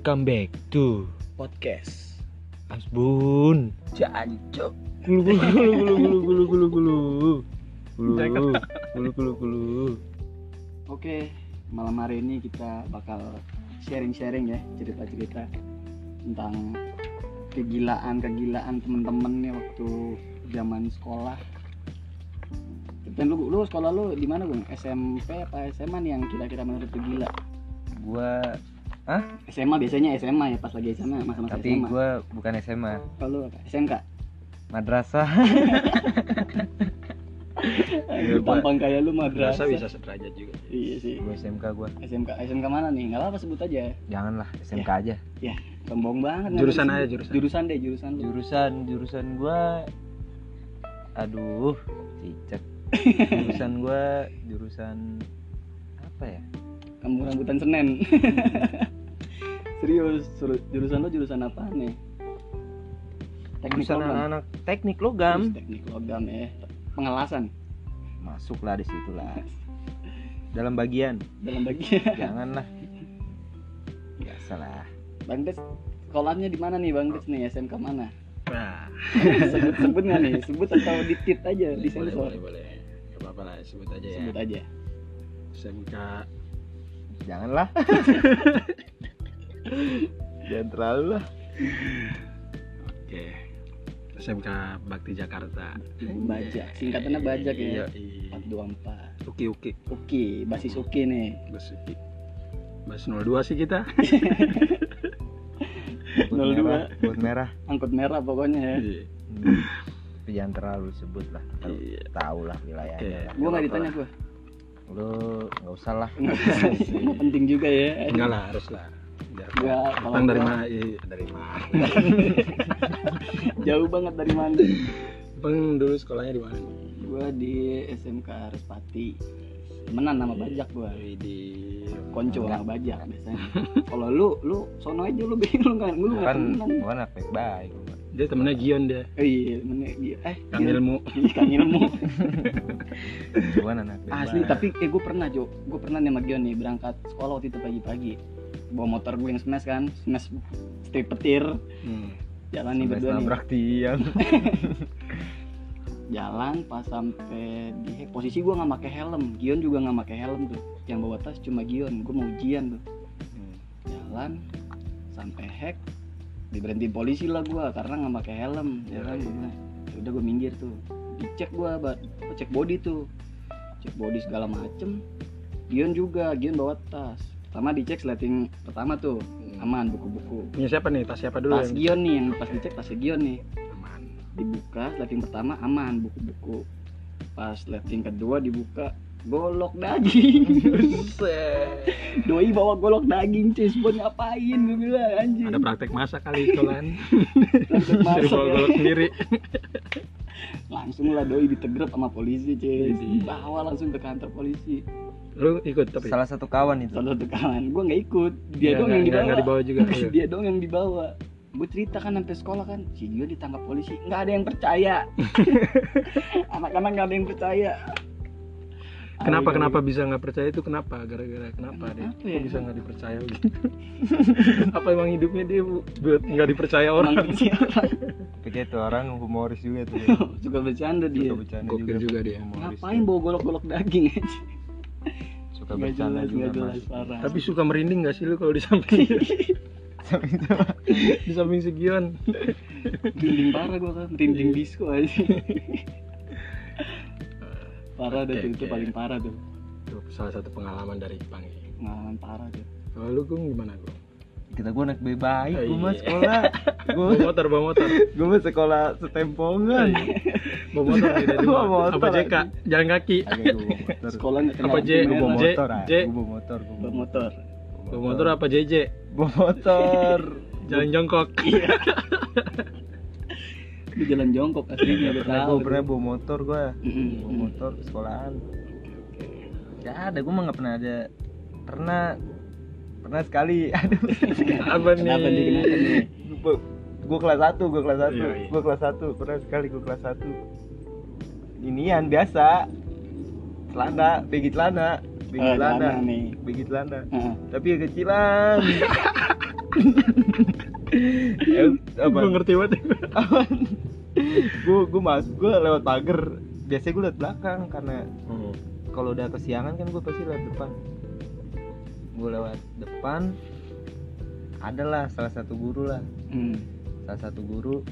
Welcome back to podcast Asbun. jancuk Gulu gulu gulu gulu gulu gulu gulu gulu. Gulu gulu gulu gulu. oke malam hari ini kita bakal sharing-sharing ya cerita-cerita tentang kegilaan-kegilaan temen-temen nih waktu zaman sekolah dan lu, lu sekolah lu di mana bang SMP apa SMA nih yang kira-kira menurut lu gila gua SMA biasanya SMA ya pas lagi SMA masa-masa tapi SMA gua bukan SMA kalau apa? SMK madrasah tampang kayak lu madrasah Iya, Biasa bisa sederajat juga. iya sih gua SMK gua SMK SMK mana nih nggak apa sebut aja janganlah SMK aja sombong banget Jurusan aja, jurusan. jurusan deh jurusan lu jurusan jurusan gua aduh cicak jurusan gua jurusan apa ya kamu rambutan senen. Serius jurusan lo jurusan apa nih? Teknik jurusan logam. anak-anak teknik logam. Terus teknik logam ya pengelasan masuklah di situ lah. Dalam bagian. Dalam bagian. Janganlah. Biasalah. Bang Des sekolahnya di mana nih bang Des nih? SMK mana? Nah, sebut sebut nggak nih? Sebut atau ditit aja di boleh, sensor boleh, boleh. Gak apa-apa lah, sebut aja ya. sebut aja. SMK janganlah jangan terlalu lah Oke. SMK Bakti Jakarta. bajak singkatannya bajak Iya, ya iya. 424 Uki Uki. Uki basis Uki nih Bas Uki. Bas 02 sih kita. buat 02. merah buat merah angkut merah pokoknya ya Iya. Hmm. tapi jangan terlalu sebut lah Tahu- Iya. lah wilayahnya Oke. lah gua nggak ditanya lah. Lu nggak usah lah. Nggak penting juga ya. Enggak lah, harus lah. Enggak, kalau Datang dari gua- mana? Iya, dari mana? jauh banget dari mana? Bang dulu sekolahnya di mana? gua di SMK Respati temenan nama bajak gua. Di konco sama bajak biasanya. Kalau lu lu sono aja lu bingung kan lu nggak kan temenan. gua anak baik dia temennya Gion dia. oh iya iya eh Kang ilmu. Iya, Kang ilmu. Gua anak baik asli tapi eh gue pernah Jo. Gue pernah nih sama Gion nih berangkat sekolah waktu itu pagi-pagi. Bawa motor gue yang smash kan smash strip petir. Hmm. jalan nih berdua nih. nabrak tiang jalan pas sampai di posisi gue nggak pakai helm. Gion juga nggak pakai helm tuh. Yang bawa tas cuma Gion gue mau ujian tuh. Hmm. jalan sampai hack diberhentiin polisi lah gue karena nggak pakai helm ya kan iya. Gua bilang, "Ya udah gue minggir tuh. Dicek gue cek body tuh. Cek body segala macem. Gion juga Gion bawa tas. Pertama dicek sleting pertama tuh aman buku-buku. Punya siapa nih? Tas siapa dulu tas yang Gion nih yang pas dicek tas Gion nih. Aman? dibuka sleting pertama aman buku-buku. Pas sleting kedua dibuka golok daging. Doi bawa golok daging cis. Buat ngapain? Gue bilang anjing. Ada praktek masak kali sekolahan. Praktek masak. ya. golok sendiri. langsung lah doi ditegrep sama polisi cis. Dibawa langsung ke kantor polisi. Lu ikut tapi? Salah satu kawan itu. Salah satu kawan. Gue nggak ikut. Dia Nggak- dong yang dibawa, nggak dibawa juga, dia dong yang dibawa. Gue cerita kan sampai sekolah kan. Si Gio ditangkap polisi. Nggak ada yang percaya. Anak-anak nggak ada yang percaya Kenapa Ayo, kenapa bisa nggak percaya itu kenapa? Gara-gara kenapa dia? Kenapa Kok ya? bisa nggak dipercaya gitu? Apa emang hidupnya dia bu- buat nggak dipercaya orang? Kayaknya tuh orang humoris juga tuh suka bercanda dia suka bercanda Gokil juga dia. humoris ngapain bawa golok-golok daging aja suka bercanda jelas juga jelas mas parah Tapi suka merinding nggak sih lu kalau di samping di samping segion? merinding parah gua kan merinding Iya. disco aja parah Oke, tuh itu oke. paling parah tuh Itu salah satu pengalaman dari Bang. pengalaman parah tuh Kalau lu gung gimana gung? kita gua anak baik baik Oh, gua mah iya. sekolah gua Bawa motor, bawa motor, gua mah sekolah setempongan bawa motor tidak di Bawa motor, Apa JK? Jalan kaki. sekolah nggak Apa, J? gua bawa J, motor ah J. bawa motor bawa motor Bawa motor apa JJ? bawa motor Jalan jongkok. itu jalan jongkok aslinya udah pernah tahu gua pernah bawa motor gua. Mm-mm. bawa motor ke sekolahan. Ya ada gua mah nggak pernah ada. Pernah pernah sekali. Aduh. Apa nih? kenapa nih? Kenapa nih? Gua, gua kelas 1 gua kelas 1 Iya, iya. gua kelas 1 pernah sekali gua kelas 1 inian biasa. Celana begi celana. Begi Oh, celana. begi celana. Tapi kecilan apa? Gue ngerti banget. gue gue masuk gue lewat pagar biasanya gue liat belakang karena Hmm. kalau udah kesiangan kan gue pasti lewat depan gue lewat depan adalah salah satu guru lah Hmm. salah satu guru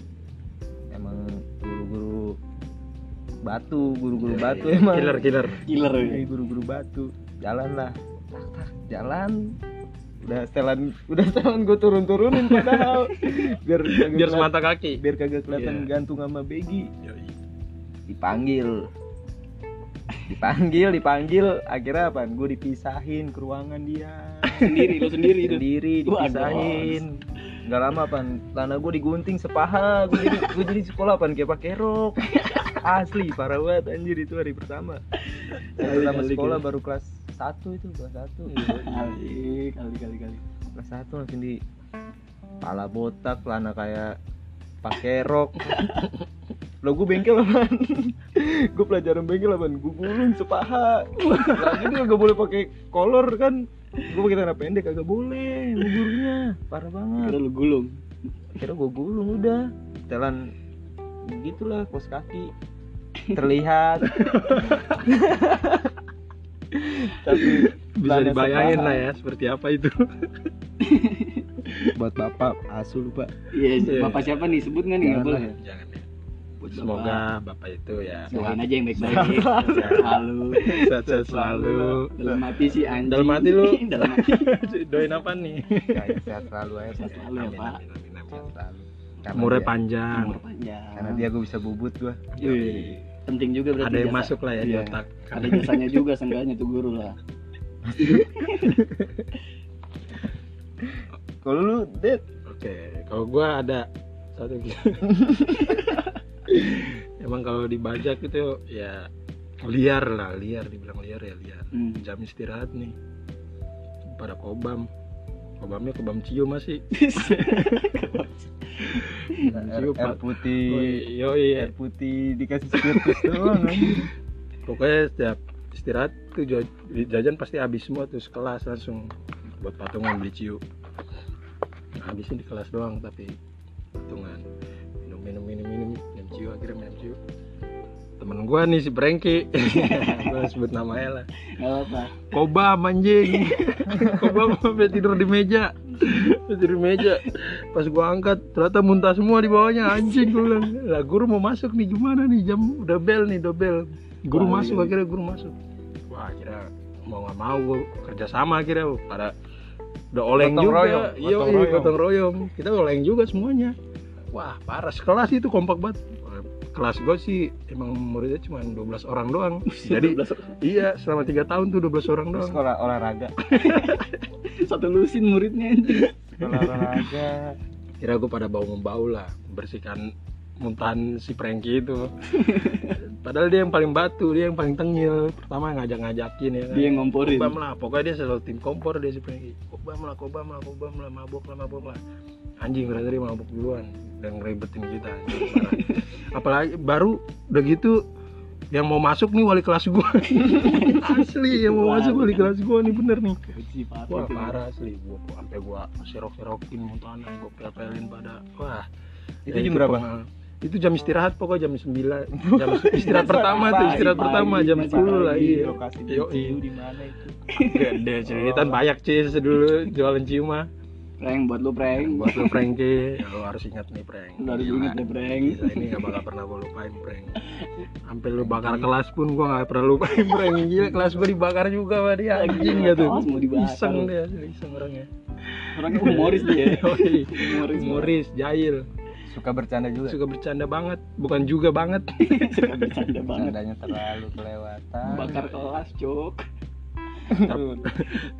emang guru-guru batu guru-guru batu emang Killer killer. Killer ya. Iya, guru-guru batu jalan lah jalan udah setelan udah setelan gue turun-turunin padahal. Biar Biar semata kaki. biar kagak kelihatan Iya. gantung sama Begi. Dipanggil. Dipanggil dipanggil. Akhirnya apa? Gue dipisahin ke ruangan dia. Sendiri lu sendiri itu. sendiri dipisahin. Nggak lama pan. Tanah gue digunting sepaha. Gue jadi gue jadi sekolah pan. Kayak pakai rok. Asli parah banget. Anjir itu hari pertama. Hari pertama sekolah baru kelas satu itu kelas satu. Kali kali kali kali. kelas satu langsung di pala botak celana kayak pakai rok. Lo gue bengkel apaan gue pelajaran bengkel apaan gue gulung sepaha. Lagi dia gak boleh pakai kolor kan? Gue pakai celana pendek kagak boleh. Sama gurunya parah banget. Kira lu gulung. akhirnya gue gulung udah. Jalan gitulah kos kaki. Terlihat tapi Bisa dibayangin lah ya seperti apa itu. buat bapak asu lupa Iya, Iya. bapak siapa nih? Sebut nggak nih? Boleh. lah. Jangan ya. Buat Semoga bapak itu ya Doain aja yang baik-baik. Selalu. sehat-sehat selalu. Dalam hati sih anjing. Dalam hati lu. Dalam hati. Doain apa nih? ya, ya, sehat selalu aja Sehat selalu ya, Pak. amin, amin, amin. sehat selalu karena Umurnya dia, panjang. Umur panjang. karena dia gue bisa bubut gue Wih, penting juga berarti Ada yang jasa. masuk lah ya di Iya. otak. Ada jasanya juga seenggaknya tuh guru lah. kalau lu det Oke, kalau gua ada satu gitu. Emang kalau dibajak itu ya liar lah, liar dibilang liar ya liar. Hmm. Jam istirahat nih. Pada kobam. Kobamnya kobam cium masih. air, air putih Yo iya. air putih dikasih spiritus doang anjir. Pokoknya setiap istirahat tuh ja- jajan pasti habis semua tuh sekelas langsung buat patungan beli ciu. Nah, habisnya di kelas doang tapi patungan minum minum minum minum minum ciu akhirnya minum ciu. Temen gua nih si Brengki, gua sebut namanya lah. Apa. Kobam anjing, Kobam sampai tidur di meja, tidur di meja. Pas gua angkat ternyata muntah semua di bawahnya anjing gua bilang. Lah guru mau masuk nih gimana nih jam udah bel nih udah bel. Guru Wah, masuk iya. akhirnya guru masuk. Wah akhirnya mau nggak mau gua kerja sama akhirnya pada udah oleng Gotong juga. royong, Iya gotong iya royong. gotong royong. Kita oleng juga semuanya. Wah parah sekelas itu kompak banget. Kelas gue sih emang muridnya cuma 12 orang doang. Jadi Iya, selama tiga tahun tuh 12 orang doang. sekolah olahraga satu lusin muridnya sekolah olahraga Kira gue pada bau membau lah, bersihkan muntahan si Prengki itu. Padahal dia yang paling batu, dia yang paling tengil. Pertama ngajak-ngajakin ya kan. Dia yang ngomporin. Kobam lah, pokoknya dia selalu tim kompor dia si Prengki. Kobam lah, kobam lah, kobam lah, mabok lah, mabok lah. Anjing berarti dia mabok duluan dan ngeribetin kita. Apalagi baru udah gitu yang mau masuk nih wali kelas gua. Asli yang mau masuk wali kelas gua nih bener nih. Wah parah asli gua. Sampai gua serok-serokin muntahan gua pel-pelin pada wah. Itu ya jam berapa? itu jam istirahat pokoknya jam 9 jam istirahat pertama tuh istirahat pertama jam masih 10 lah iya. lokasi di mana itu? Gede ceritaan banyak cis dulu jualan ciuma Prank buat lu prank. buat lo Frankie ya, lo harus ingat nih prank Lu harus Gila. ingat deh prank. Gila, ini gak bakal pernah gue lupain prank sampai lu bakar kelas pun gua gak pernah lupain prank gila kelas gua dibakar juga sama dia anjing Gila, gitu kelas mau dibakar. iseng dia iseng orangnya Orangnya humoris dia. Humoris. Humoris, jahil, suka bercanda juga suka bercanda banget, bukan juga banget. Suka bercanda banget. bercandanya terlalu kelewatan Bakar kelas, cok.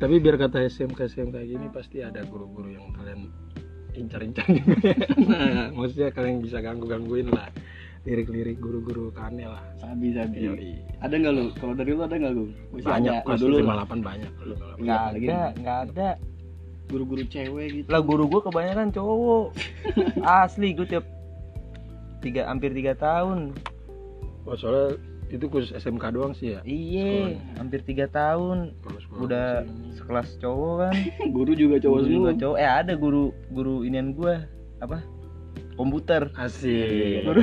Tapi biar kata SMK SMK gini pasti ada guru-guru yang kalian incar-incar juga. nah, maksudnya kalian bisa ganggu-gangguin lah. Lirik-lirik guru-guru kane lah. Sabi sabi. Yoi. Ada nggak lu? Kalau dari lu ada nggak lu? Banyak, ada. Kelas dulu 58 banyak. 58. nggak ada nggak ada guru-guru cewek gitu. lah guru gue kebanyakan cowok asli gue tiap tiga hampir tiga tahun Oh, soalnya itu khusus SMK doang sih ya Iya, hampir tiga tahun kalau sekolah udah mesin. sekelas cowok kan. Guru juga cowok Guru semua. juga cowok. Eh ada guru guru inian gua apa? Komputer. asik Guru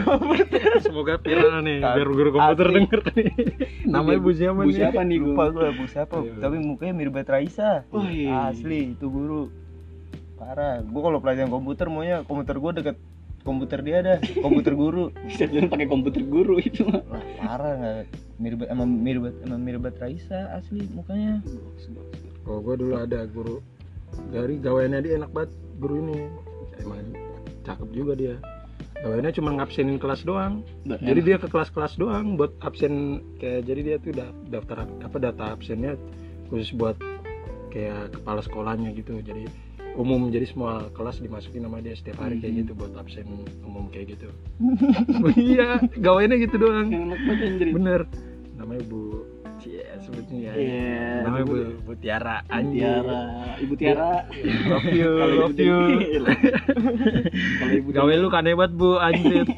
semoga viral nih Asik. biar guru komputer Asik. denger nih namanya bu siapa Bu nih siapa nih lupa gua bu siapa, Iya. tapi mukanya mirip banget Raisa. Wah, iya. Asli itu guru. Parah. Gua kalau pelajaran komputer maunya komputer gua deket komputer dia dah, komputer guru. Bisa bilang pakai komputer guru itu mah. Wah, parah nggak mirip emang mirip banget- emang mirip banget Raisa asli mukanya. kalau gua dulu ada guru dari gawainnya dia enak banget guru ini emang cakep juga dia gawainnya cuma ngabsenin kelas doang jadi dia ke kelas-kelas doang buat absen kayak jadi dia tuh udah daftar apa data absennya khusus buat kayak kepala sekolahnya gitu jadi umum. Jadi semua kelas dimasukin sama dia setiap hari kayak Mhm. gitu buat absen umum kayak gitu. Iya gawainnya gitu doang. Bener. Namanya bu. Cie, sebutnya ya. Iya. namanya bu, Tiara. Bu anjing. Tiara, Ibu Tiara. Love you, Kalau love you. Kalau Ibu gawe lu kan hebat bu. Anjir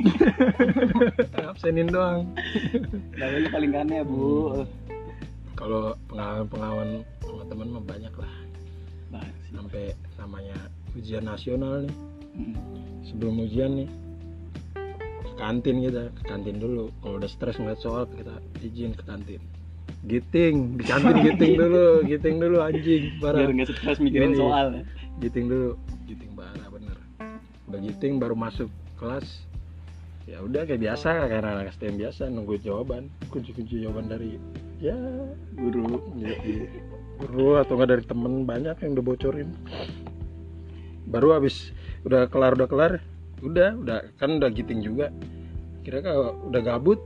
absenin doang. Gawe lu paling kane ya, Bu. kalau pengalaman-pengalaman sama teman mah banyak lah Sih. sampai namanya ujian nasional nih Mm. sebelum ujian nih ke kantin kita ke kantin dulu kalau udah stres ngeliat soal kita izin ke kantin giting di kantin giting dulu giting dulu anjing Biar parah nggak stres mikirin soal. ya. giting dulu giting parah bener udah giting baru masuk kelas ya udah kayak biasa kayak anak STM biasa nunggu jawaban kunci-kunci jawaban dari ya Guru. guru atau enggak dari temen banyak yang udah bocorin. Baru habis udah kelar udah kelar udah udah kan udah giting juga. Kira kalau udah gabut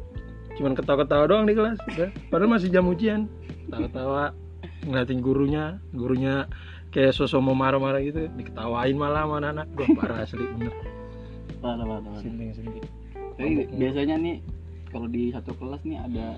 cuman ketawa-ketawa doang di kelas udah. Padahal masih jam ujian. Tawa-tawa ngeliatin gurunya gurunya kayak sosok mau marah-marah gitu diketawain malah sama anak gua parah asli bener. Parah, parah, parah. Sinding. Tapi biasanya nih kalau di satu kelas nih ada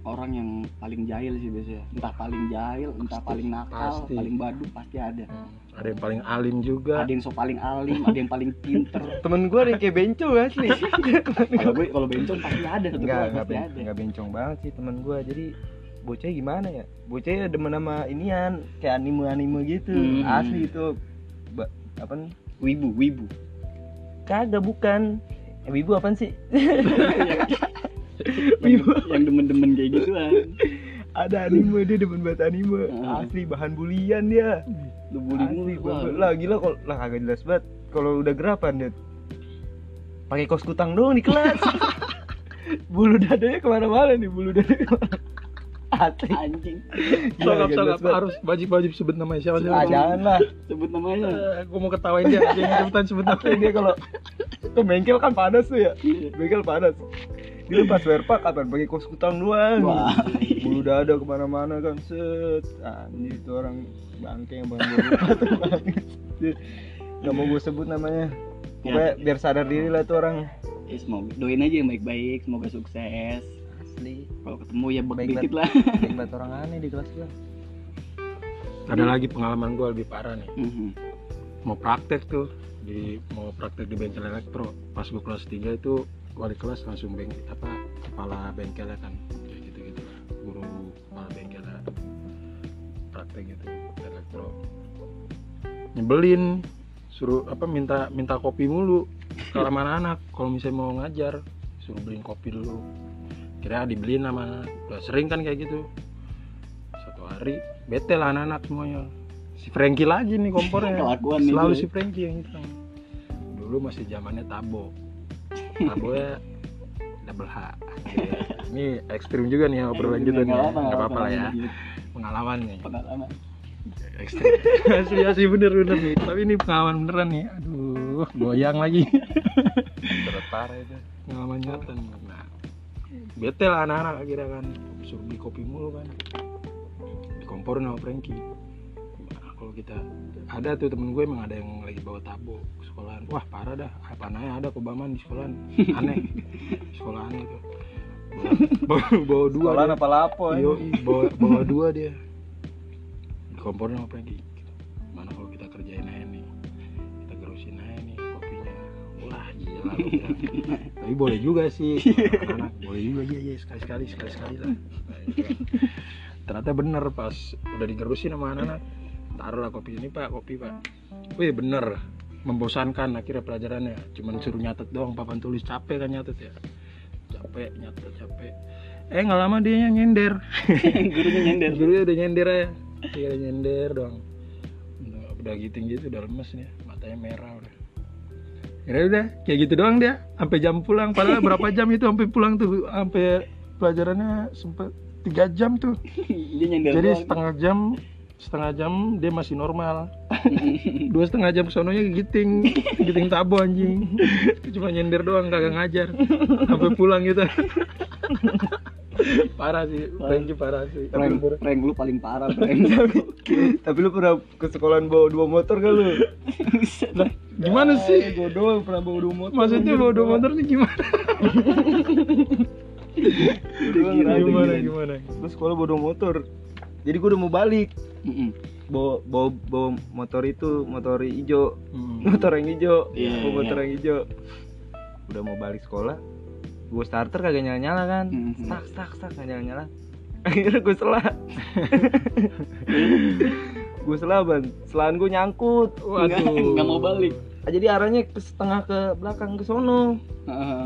orang yang paling jahil sih biasanya. Entah paling jahil, entah paling nakal, Pasti. paling badut pasti ada. ada yang paling alim juga Ada yang so paling alim, ada yang paling pinter. Temen gua ada yang kayak bencong asli. Kalau gue kalau bencong pasti ada kelas enggak, pasti ben- ada. bencong banget sih temen gua. Jadi bocah gimana ya? Bocah demen sama inian kayak anime-anime gitu. Hmm. Asli itu ba- apa nih? Wibu, wibu. Kagak bukan. Eh, wibu apaan sih? yang, yang demen-demen kayak gituan. Ada anime dia demen banget anime. Hmm. Asli bahan bulian dia. Lu bully Asli, mulu. lah gila kalau lah kagak jelas banget. Kalau udah gerapan dia pakai kos kutang doang di kelas. bulu dadanya ke mana-mana nih bulu dadanya. Asli. Anjing. Sokap sokap harus wajib wajib sebut namanya siapa sih Ah, jangan lah. Sebut namanya. gue mau ketawain dia yang cepetan sebut namanya dia kalau ke bengkel kan panas tuh ya. Bengkel panas. Dia pas werpak kapan pakai kos kutang doang. Wah. Bulu dada ke mana-mana kan set. Anjir itu orang bangke yang bang Gak mau gue sebut namanya. Pokoknya biar sadar diri lah tuh orang. Ya, semoga doain aja yang baik-baik, semoga sukses. Asli. Kalau ketemu ya Baik dikit lah. Baik banget orang aneh di kelas gua. ada lagi pengalaman gue lebih parah nih Mhm. mau praktek tuh di mau praktek di bengkel elektro pas gue kelas 3 itu wali kelas langsung beng apa kepala bengkelnya kan kayak gitu gitu lah guru kepala bengkelnya praktek gitu elektro nyebelin suruh apa minta minta kopi mulu kalau sama anak. Kalau misalnya mau ngajar suruh beliin kopi dulu. Kira dibeliin sama anak udah sering kan kayak gitu. Satu hari bete lah anak-anak semuanya. Si Frankie lagi nih kompornya. Selalu si Frankie yang hitam dulu masih zamannya tabo tabo ya double H. Ini ekstrim juga nih obrolan kita nih Nggak nggak apa-apa lah ya. pengalaman. Nih. Pengalaman. ekstrim. Asli asli bener bener nih. Tapi ini pengalaman beneran nih. Aduh goyang lagi. Berat parah itu. pengalaman nyata nih. Nah bete lah anak-anak akhirnya kan. Suruh beli kopi mulu kan. Dikomporin sama Frankie. Gimana kalau kita ada tuh temen gue emang ada yang lagi bawa tabo. ke sekolahan. Wah parah dah. Apa nanya ada kobaman di sekolahan. Aneh. Di sekolah aneh tuh bawa, bawa, dua Sekolah dia. apa lapo ya? Yoi, bawa, bawa dua dia. Dikomporin sama Frankie mana kalau kita kerjain aja nih? Kita gerusin aja nih kopinya. Lah gila lu ya. tapi boleh juga sih. Anak boleh juga. Iya iya sekali sekali sekali sekali lah. Itu. ternyata bener pas udah digerusin sama anak-anak. Taruh lah kopi ini pak kopi pak. Wih bener membosankan akhirnya pelajarannya. Cuman suruh nyatet doang papan tulis capek kan nyatet ya. Capek nyatet capek. Eh nggak lama dia yang nyender. Gurunya nyender. Gurunya udah nyender ya. Dia nyender doang. Udah, udah giting gitu udah lemes nih. Matanya merah udah. Ya udah kayak gitu doang dia. Sampai jam pulang. Padahal berapa jam itu sampai pulang tuh? Sampai pelajarannya sempet tiga jam tuh. Dia nyender jadi setengah jam setengah jam dia masih normal. Dua setengah jam kesononya giting giting tabo anjing. Cuma nyender doang kagak ngajar. Sampai pulang gitu. Parah sih Franky parah sih. Tapi prank, bener- prank lu paling parah prank. Tapi lu pernah ke sekolahan bawa dua motor gak lu? lah gimana sih? Gue doang pernah bawa dua motor. maksudnya bawa dua motor nih gimana? Gimana gila. gimana? Gue sekolah bawa dua motor. Jadi gue udah mau balik. Mm-mm. Bawa, bawa, bawa motor itu, motor hijau. Hmm. Motor yang hijau. Iya, Bawa iya. motor yang hijau. Udah mau balik sekolah. Gue starter kagak nyala-nyala kan. Mhm. Stak, stak, stak, gak nyala-nyala. Akhirnya gue selah. gue selah ban. Selahan gue nyangkut. Nggak- waduh nggak mau balik Ah, Jadi arahnya ke setengah ke belakang ke sono. Heeh.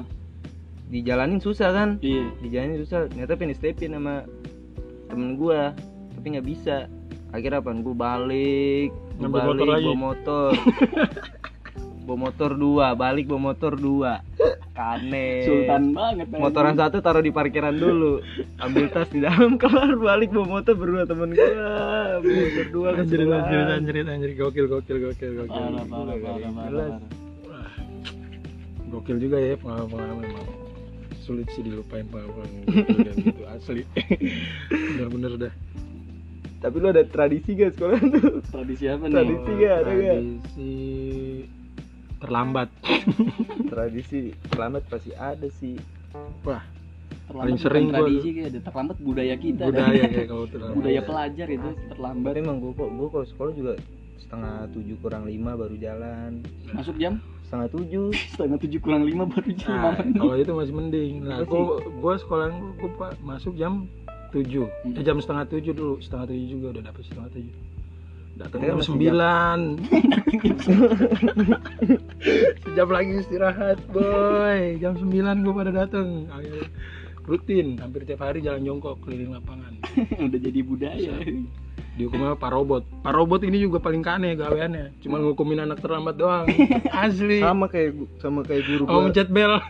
Dijalanin susah kan. iya Dijalanin susah. Ternyata pengen stepin sama temen gua. Tapi nggak bisa. Akhirnya apa? Gue balik. Gue motor balik lagi. bawa motor. bawa motor dua. Balik bawa motor dua. Kane. sultan banget. Motoran satu taruh di parkiran dulu. Ambil tas di dalam keluar balik bawa motor berdua temen gua. Motor dua anjir anjir anjir anjir gokil gokil gokil gokil parah parah parah parah, parah. gokil juga ya pengalaman pengalaman sulit sih dilupain pengalaman gokil kayak gitu asli bener-bener dah Tapi lu ada tradisi gak sekolah tuh? tradisi apa nih Tradisi gak ada gak? tradisi terlambat Tradisi terlambat pasti ada sih. wah terlambat paling sering gua- tradisi kayak ada terlambat budaya kita budaya kayak kalau terlambat budaya pelajar itu terlambat Tapi emang gua kok gua kalau sekolah juga setengah tujuh kurang lima baru jalan. masuk jam Setengah tujuh. setengah tujuh kurang lima baru jam Nah, lima menit. kalau itu masih mending. Nah, Gua gua, gua sekolah gua, gua pak masuk jam 7 Hmm. Jam setengah tujuh dulu, setengah tujuh juga udah dapet setengah tujuh. Datang jam sembilan. Sejam lagi istirahat, boy. Jam sembilan gua pada datang. Rutin, hampir tiap hari jalan jongkok keliling lapangan. udah jadi budaya Dihukumnya Pak Robot. Pak Robot ini juga paling kane gaweannya. Cuma ngukumin anak terlambat doang. Asli. Sama kayak sama kayak guru Oh, mencet bel.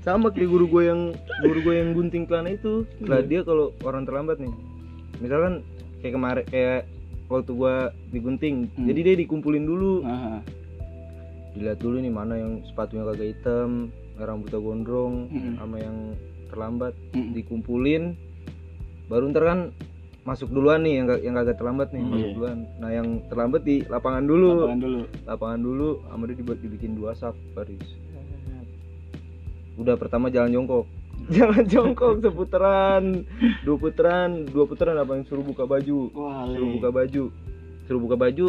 Sama kayak guru gua yang guru gua yang gunting celana itu. Lah dia kalau orang terlambat nih. Misalkan kayak kemarin kayak waktu gua digunting. Hmm. Jadi dia dikumpulin dulu. Aha. Dilihat dulu nih mana yang sepatunya kagak hitam, rambutnya gondrong, Hmm. sama yang terlambat. Mm. dikumpulin baru ntar kan masuk duluan nih yang yang kagak terlambat nih Hmm, masuk iya. duluan nah yang terlambat di lapangan dulu Lapangan dulu lapangan dulu sama dia dibuat dibikin dua saf baris udah pertama jalan jongkok. Jalan jongkok seputaran dua putaran dua putaran apa yang suruh buka baju? Wah suruh buka baju. Suruh buka baju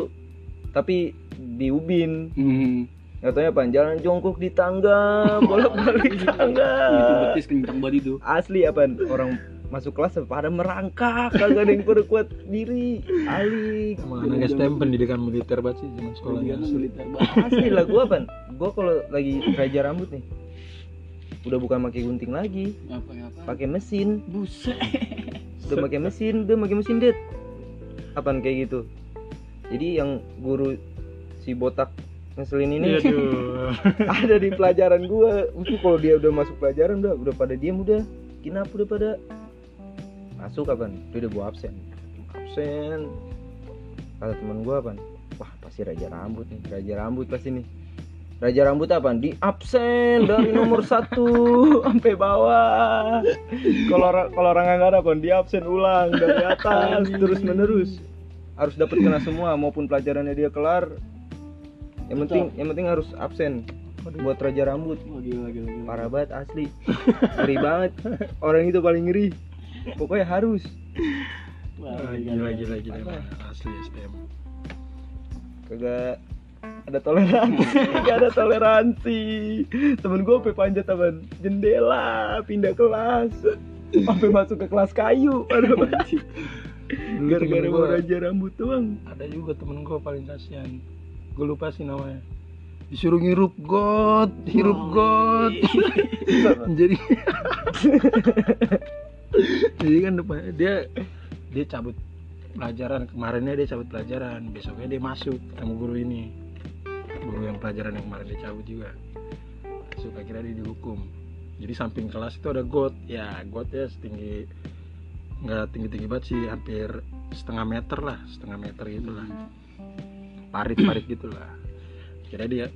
tapi di ubin. Hmm. katanya apa? Jalan jongkok di tangga bolak balik tangga. Itu betis kencang banget itu. Asli apa? Orang masuk kelas pada merangkak kagak ada yang pada kuat diri. Alik. Emang anak STM pendidikan militer banget sih zaman. Pendidikan asli. militer banget. Asli lah gua apa? Gua kalau lagi raja rambut nih udah bukan pakai gunting lagi. Pakai mesin. Buset. Udah pakai mesin udah pakai mesin det apaan kayak gitu? Jadi yang guru si botak ngeselin ini Iya, ada di pelajaran gua. Itu kalau dia udah masuk pelajaran udah udah pada diam udah. Kinap udah pada. Masuk kapan dia udah bawa absen. Absen. Kata teman gua apa wah pasti raja rambut nih. Raja rambut pasti nih raja rambut apa? Di absen dari nomor satu sampai bawah. Kalau orang kalau orang nggak ada apa di absen ulang dari atas terus menerus. Harus dapat kena semua maupun pelajarannya dia kelar. Yang penting yang penting harus absen buat raja rambut. Wah gila gila gila parah banget asli. Ngeri banget. Orang itu paling ngeri. Pokoknya harus. Wah, Ah, gila gila gila. Asli STM. kagak ada toleransi. Gak ada toleransi. Temen gue sampai panjat teman jendela pindah kelas. Sampai masuk ke kelas kayu. Aduh. Gara-gara mau raja rambut doang. Ada juga temen gue paling kasihan. Gue lupa sih namanya. Disuruh ngirup got hirup got. jadi jadi kan depan dia dia cabut pelajaran. Kemarinnya dia cabut pelajaran besoknya dia masuk ketemu guru ini guru yang pelajaran yang kemarin dia cabut juga. Masuk akhirnya dia dihukum. Jadi samping kelas itu ada got. Ya gotnya setinggi nggak tinggi tinggi banget sih hampir setengah meter lah setengah meter gitu lah parit parit gitu lah kira dia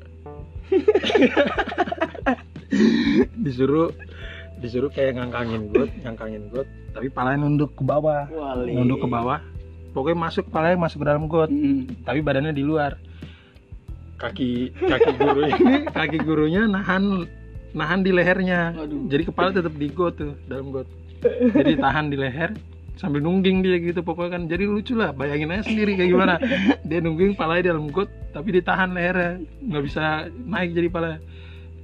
disuruh disuruh kayak ngangkangin got ngangkangin got tapi palanya nunduk ke bawah. Wali. nunduk ke bawah. Pokoknya masuk palanya masuk ke dalam got. Mm. tapi badannya di luar kaki kaki guru ini kaki gurunya nahan nahan di lehernya. Waduh. jadi kepala tetap di got tuh dalam got. Jadi tahan di leher sambil nungging dia gitu pokoknya kan. Jadi lucu lah bayangin aja sendiri kayak gimana. Dia nungging palanya dalam got tapi ditahan lehernya. Nggak bisa naik jadi palanya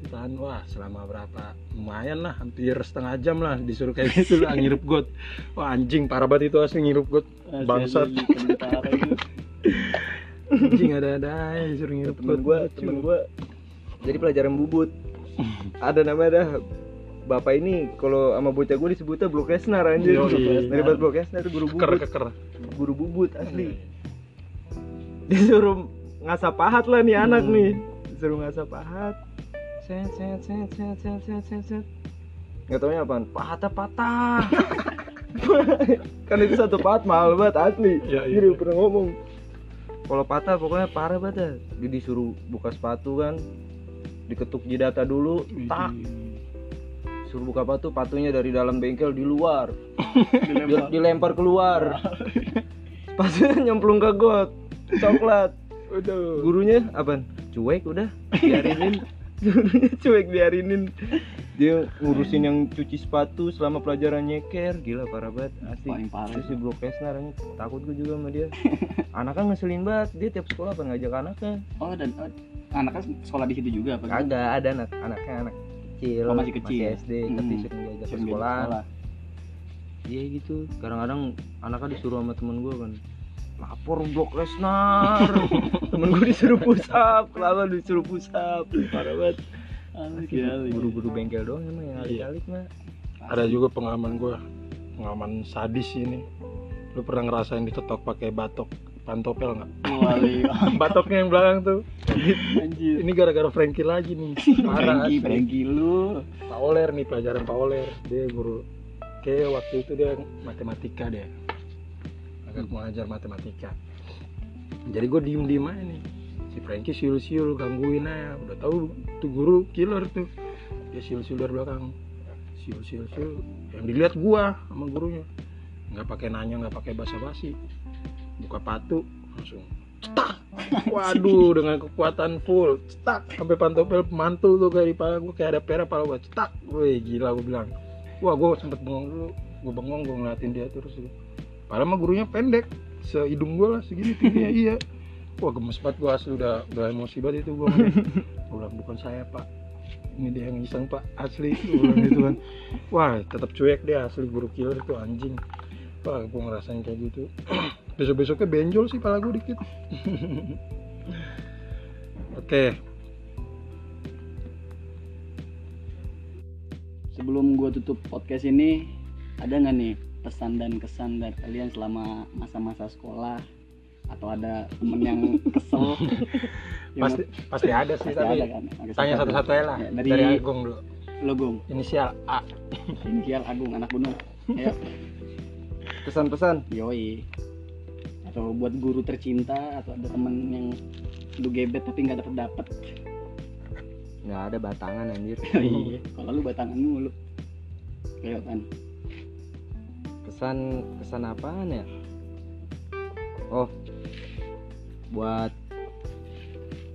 ditahan wah selama berapa? Lumayan lah hampir setengah jam lah disuruh kayak gitu lah ngirup got. Wah anjing parah banget itu asli ngirup got. Bangsat. anjing ada ada aja disuruh ngirup temen gue temen gue jadi pelajaran bubut. Ada namanya dah. Bapak ini kalau sama bocah gue disebutnya blok Lesnar anjir dari blok Lesnar itu guru keker bubut. Keker guru bubut asli. Disuruh ngasah pahat lah nih anak Hmm. nih. Disuruh ngasah pahat. Set set set set set set set set. Nggak taunya apaan? Pahatnya patah. Kan itu satu pahat mahal banget asli. Iya, iya. jadi pernah ngomong kalau patah pokoknya parah banget dah. dia disuruh buka sepatu kan. Diketuk jidata dulu tak. Suruh buka patu patunya dari dalam bengkel di luar. Dilempar, dilempar keluar. Sepatunya nyemplung ke got. Coklat. Waduh. gurunya apa cuek udah. Biarinin gurunya cuek biarinin dia ngurusin yang cuci sepatu selama pelajaran nyeker gila parah banget. Asli Paling parah Terus si Bro Kesnar takut gue juga sama dia. Anaknya ngeselin banget. Dia tiap sekolah apa ngajak anaknya? Oh dan oh, anaknya sekolah di situ juga apa? kagak ada anak anaknya anak kecil. Oh, masih kecil. SD tapi Hmm. sering diajak ke sekolah. iya gitu. Kadang-kadang anaknya disuruh sama temen gue kan. Lapor blok Lesnar temen gue disuruh push up lama disuruh push up parah banget Guru-guru bengkel doang emang yang Iya. alik-alik mah. Ada juga pengalaman gua pengalaman sadis ini. Lu pernah ngerasain ditetok pakai batok pantopel nggak? Wali. batoknya yang belakang tuh. Anjir. ini gara-gara Frankie lagi nih. Parah asli. Franky lu. Pak Oler nih pelajaran Pak Oler. Dia guru. Kayak waktu itu dia matematika dia. Agak mengajar matematika. Jadi gue diem diem aja nih si Frankie siul siul gangguin aja. Udah tahu tuh guru killer tuh. Dia siul siul dari belakang. Siul siul yang dilihat gua sama gurunya. Nggak pakai nanya nggak pakai basa basi buka patu langsung cetak. Waduh dengan kekuatan full cetak. Sampai pantopel mantul tuh kayak di pala gua kayak ada pera pala gua cetak. Wih gila gua bilang. Wah gua sempet bengong dulu. Gua bengong gua ngeliatin dia terus. Gitu. padahal mah gurunya pendek. Sehidung gua lah segini tingginya iya wah gemes banget gua asli udah udah emosi banget itu gua. Bilang bukan saya pak. Ini dia yang iseng pak. Asli gua bilang gitu kan. Wah tetap cuek dia asli guru killer itu anjing. Wah gua ngerasain kayak gitu. Besok besoknya benjol sih pala gua dikit. Oke. Sebelum gua tutup podcast ini, ada nggak nih pesan dan kesan dari kalian selama masa-masa sekolah atau ada temen yang kesel? Yang pasti pasti ada sih pasti tapi ada kan? Oke, tanya satu-satu. aja lah Ya, dari, dari Agung dulu lo Gung, inisial A inisial Agung anak gunung. Ayo, pesan-pesan yoi. Atau buat guru tercinta atau ada temen yang lu gebet tapi nggak dapet dapet. nggak ada batangan anjir Iya. Kalau lu batangan mulu. Ayo kan. kesan kesan apaan ya oh buat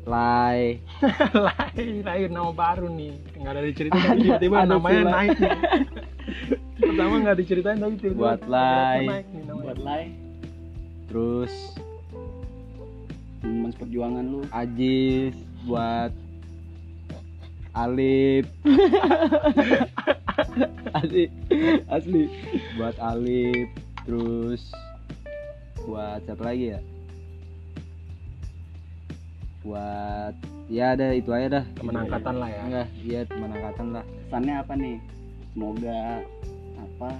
Lai. Lain lain nama baru nih. Nggak ada diceritain tapi tiba-tiba ada namanya sih, Lai. naik nih. Pertama nggak diceritain tapi tiba-tiba Buat Lai. naik nih namanya. Buat lai. terus teman perjuangan lu. Ajis buat Alip. Asli asli. Buat Alip terus buat siapa lagi ya buat ya ada itu aja dah. Teman angkatan lah ya. Enggak iya teman angkatan lah. Kesannya apa nih? Semoga apa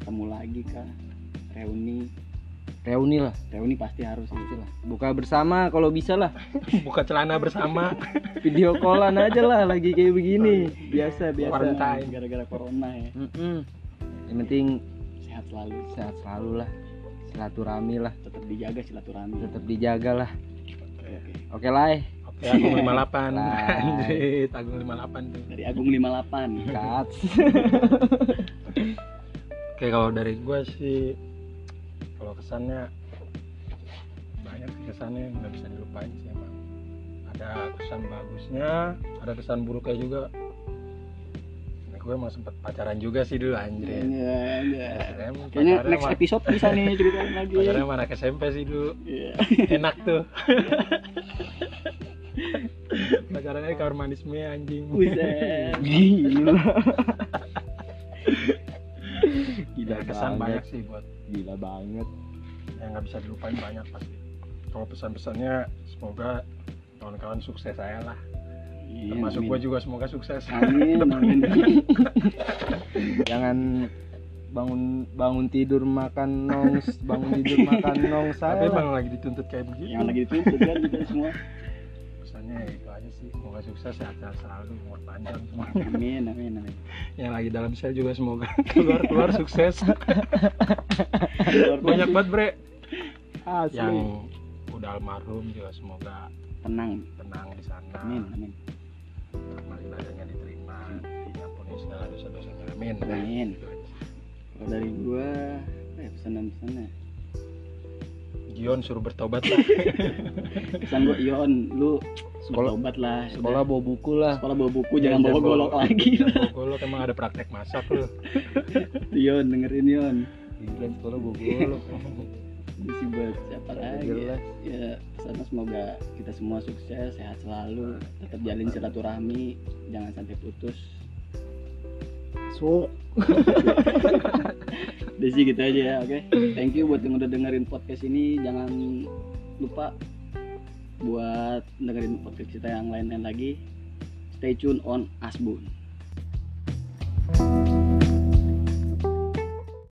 ketemu lagi kah? Reuni. Reuni lah. Reuni pasti harus pasti itu lah. Buka bersama kalau bisa lah. Buka celana bersama. Video callan aja lah lagi kayak begini. Biasa biasa. Quarantine. gara-gara corona ya. Mm-mm. yang penting sehat selalu. sehat selalu lah. Silaturahmi lah. Tetap dijaga silaturahmi. Tetap dijaga lah oke. Oke oke lah eh. oke Agung 58 Lah. anjir Agung 58 tuh. Dari Agung 58 cut Oke kalau dari gue sih kalau kesannya banyak sih kesannya yang nggak bisa dilupain sih emang. Ada kesan bagusnya ada kesan buruknya juga. nah, gue emang sempet pacaran juga sih dulu anjir ya. Iya, iya. SM, Kayaknya next sama- episode bisa nih ceritain lagi. pacaran sama anak SMP sih dulu Iya. enak tuh pacarannya di kamar mandi semua anjing gila Gila, kesan banget. banyak sih buat gila banget yang nggak bisa dilupain banyak pasti kalau pesan-pesannya semoga kawan-kawan sukses saya lah Iya, termasuk amin. gue juga semoga sukses Amin, amin. jangan bangun bangun tidur makan nong bangun tidur makan nong tapi saya emang lagi dituntut kayak begitu Yang lagi dituntut kan kita semua. pesannya ya itu aja sih semoga sukses sehat-sehat selalu umur panjang semua Amin, amin, amin. yang lagi dalam sel juga semoga keluar keluar sukses banyak banget bre asli yang udah almarhum juga semoga tenang. tenang di sana Amin, amin. Dosa-dosanya amin Amin. Kalau dari gua apa ya pesanan-pesannya? Gion suruh bertobat lah Pesan gua Ion, lu Sekolah- bertobat lah. sekolah bawa buku lah sekolah bawa buku Iya, jangan bawa jangan golok bawa- lagi. Bawa golok emang ada praktek masak lu Ion dengerin Ion. gila sekolah bawa golok Ini sih buat siapa lagi? ya? jelas ya sana semoga kita semua sukses sehat selalu tetap jalin silaturahmi jangan sampai putus so desi gitu aja ya, oke. Okay? Thank you buat yang udah dengerin podcast ini. Jangan lupa buat dengerin podcast kita yang lain-lain lagi. Stay tune on Asbun. thank you